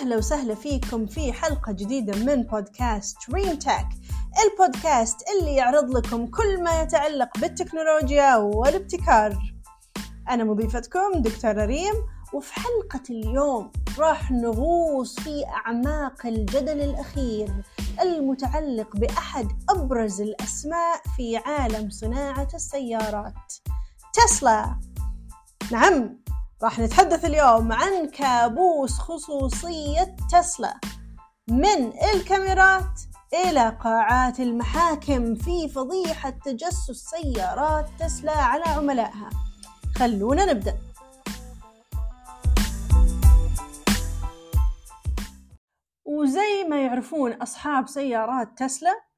أهلا وسهلا فيكم في حلقة جديدة من بودكاست دريم تك البودكاست اللي يعرض لكم كل ما يتعلق بالتكنولوجيا والابتكار. أنا مضيفتكم دكتورة ريم وفي حلقة اليوم راح نغوص في أعماق الجدل الأخير المتعلق بأحد أبرز الأسماء في عالم صناعة السيارات تسلا. نعم. راح نتحدث اليوم عن كابوس خصوصية تسلا. من الكاميرات إلى قاعات المحاكم في فضيحة تجسس سيارات تسلا على عملائها. خلونا نبدأ. وزي ما يعرفون أصحاب سيارات تسلا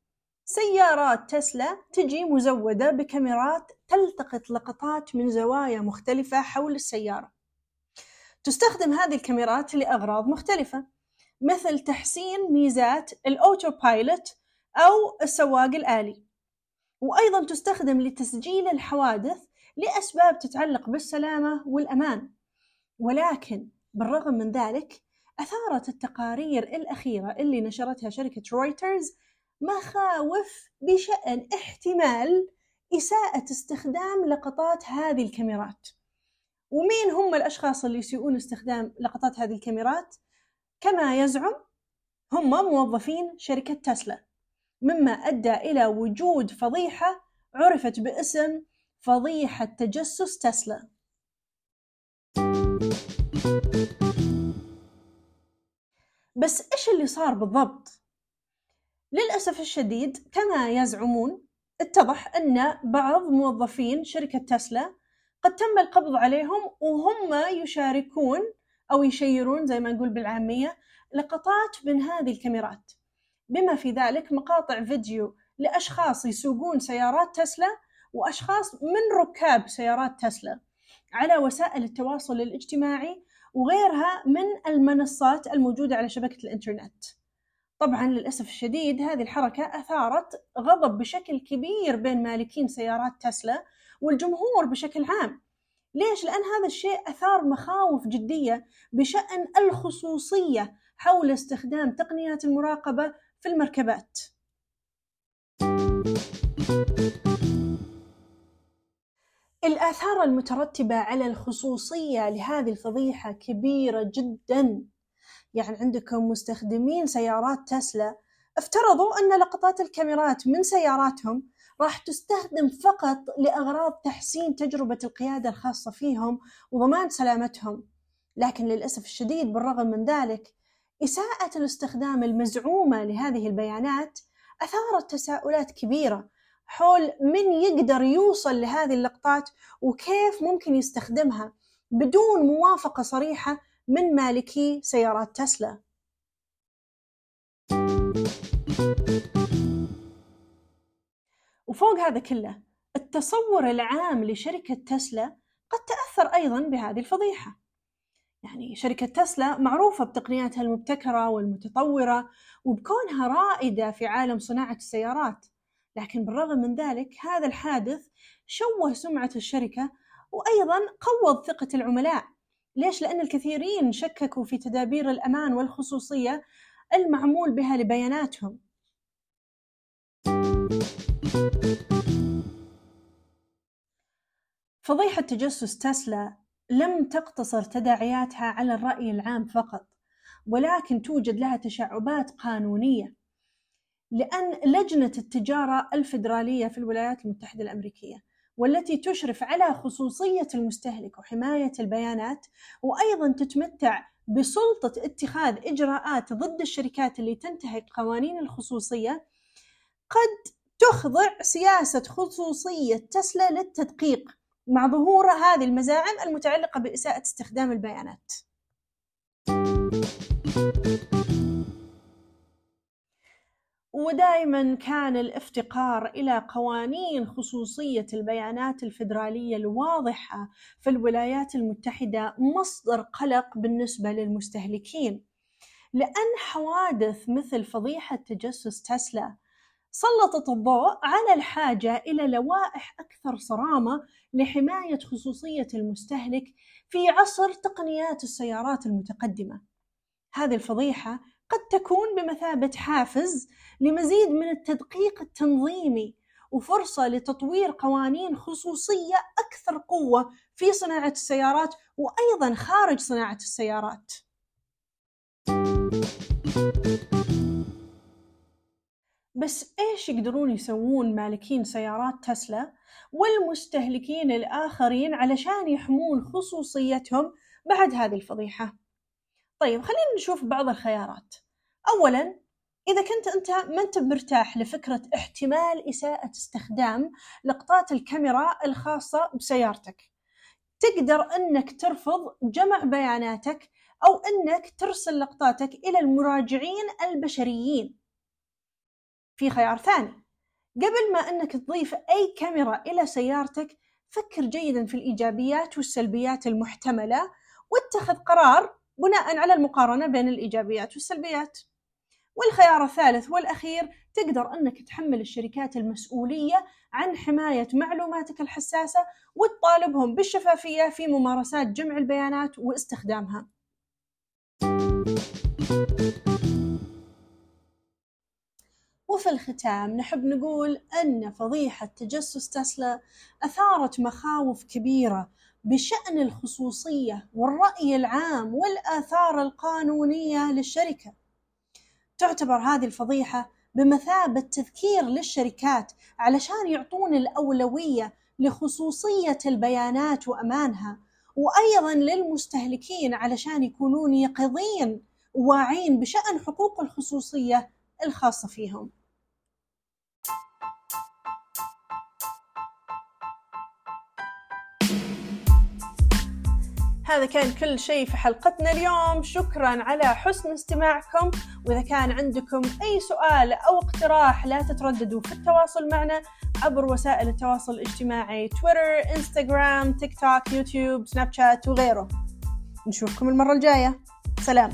سيارات تسلا تجي مزودة بكاميرات تلتقط لقطات من زوايا مختلفة حول السيارة. تستخدم هذه الكاميرات لأغراض مختلفة مثل تحسين ميزات ال autopilot أو السواق الآلي. وأيضا تستخدم لتسجيل الحوادث لأسباب تتعلق بالسلامة والأمان. ولكن بالرغم من ذلك أثارت التقارير الأخيرة اللي نشرتها شركة رويترز مخاوف بشأن احتمال إساءة استخدام لقطات هذه الكاميرات. ومين هم الأشخاص اللي يسيئون استخدام لقطات هذه الكاميرات؟ كما يزعم هم موظفين شركة تسلا. مما أدى إلى وجود فضيحة عرفت باسم فضيحة تجسس تسلا. بس إيش اللي صار بالضبط؟ للأسف الشديد كما يزعمون اتضح أن بعض موظفين شركة تسلا قد تم القبض عليهم وهم يشاركون أو يشيرون زي ما نقول بالعامية لقطات من هذه الكاميرات. بما في ذلك مقاطع فيديو لأشخاص يسوقون سيارات تسلا وأشخاص من ركاب سيارات تسلا على وسائل التواصل الاجتماعي وغيرها من المنصات الموجودة على شبكة الإنترنت. طبعا للأسف الشديد هذه الحركة أثارت غضب بشكل كبير بين مالكين سيارات تسلا والجمهور بشكل عام ليش؟ لأن هذا الشيء أثار مخاوف جدية بشأن الخصوصية حول استخدام تقنيات المراقبة في المركبات. الآثار المترتبة على الخصوصية لهذه الفضيحة كبيرة جدا. يعني عندكم مستخدمين سيارات تسلا. افترضوا أن لقطات الكاميرات من سياراتهم راح تستخدم فقط لأغراض تحسين تجربة القيادة الخاصة فيهم وضمان سلامتهم. لكن للأسف الشديد بالرغم من ذلك إساءة الاستخدام المزعومة لهذه البيانات أثارت تساؤلات كبيرة حول من يقدر يوصل لهذه اللقطات وكيف ممكن يستخدمها بدون موافقة صريحة من مالكي سيارات تسلا. وفوق هذا كله التصور العام لشركة تسلا قد تأثر أيضا بهذه الفضيحة. يعني شركة تسلا معروفة بتقنياتها المبتكرة والمتطورة وبكونها رائدة في عالم صناعة السيارات. لكن بالرغم من ذلك هذا الحادث شوه سمعة الشركة وأيضا قوض ثقة العملاء. ليش؟ لأن الكثيرين شككوا في تدابير الأمان والخصوصية المعمول بها لبياناتهم فضيحة تجسس تسلا لم تقتصر تداعياتها على الرأي العام فقط ولكن توجد لها تشعبات قانونية لأن لجنة التجارة الفيدرالية في الولايات المتحدة الأمريكية والتي تشرف على خصوصية المستهلك وحماية البيانات وأيضا تتمتع بسلطة اتخاذ إجراءات ضد الشركات اللي تنتهك قوانين الخصوصية قد تخضع سياسة خصوصية تسلا للتدقيق مع ظهور هذه المزاعم المتعلقة بإساءة استخدام البيانات. ودائما كان الافتقار إلى قوانين خصوصية البيانات الفدراليه الواضحة في الولايات المتحدة مصدر قلق بالنسبة للمستهلكين لأن حوادث مثل فضيحة تجسس تسلا سلطت الضوء على الحاجة إلى لوائح أكثر صرامة لحماية خصوصية المستهلك في عصر تقنيات السيارات المتقدمة. هذه الفضيحة قد تكون بمثابة حافز لمزيد من التدقيق التنظيمي وفرصة لتطوير قوانين خصوصية أكثر قوة في صناعة السيارات وأيضا خارج صناعة السيارات. بس إيش يقدرون يسوون مالكين سيارات تسلا والمستهلكين الآخرين علشان يحمون خصوصيتهم بعد هذه الفضيحة؟ طيب خلينا نشوف بعض الخيارات. أولا إذا كنت أنت ما أنت مرتاح لفكرة احتمال إساءة استخدام لقطات الكاميرا الخاصة بسيارتك تقدر أنك ترفض جمع بياناتك أو أنك ترسل لقطاتك إلى المراجعين البشريين في خيار ثاني قبل ما أنك تضيف أي كاميرا إلى سيارتك فكر جيدا في الإيجابيات والسلبيات المحتملة واتخذ قرار بناء على المقارنة بين الإيجابيات والسلبيات والخيار الثالث والأخير تقدر أنك تحمل الشركات المسؤولية عن حماية معلوماتك الحساسة وتطالبهم بالشفافية في ممارسات جمع البيانات واستخدامها. وفي الختام نحب نقول أن فضيحة تجسس تسلا أثارت مخاوف كبيرة بشأن الخصوصية والرأي العام والآثار القانونية للشركة. تعتبر هذه الفضيحة بمثابة تذكير للشركات علشان يعطون الأولوية لخصوصية البيانات وأمانها وأيضا للمستهلكين علشان يكونون يقظين واعين بشأن حقوق الخصوصية الخاصة فيهم هذا كان كل شيء في حلقتنا اليوم. شكرا على حسن استماعكم. وإذا كان عندكم أي سؤال أو اقتراح لا تترددوا في التواصل معنا عبر وسائل التواصل الاجتماعي تويتر انستغرام تيك توك يوتيوب سناب شات وغيره. نشوفكم المرة الجاية. سلام.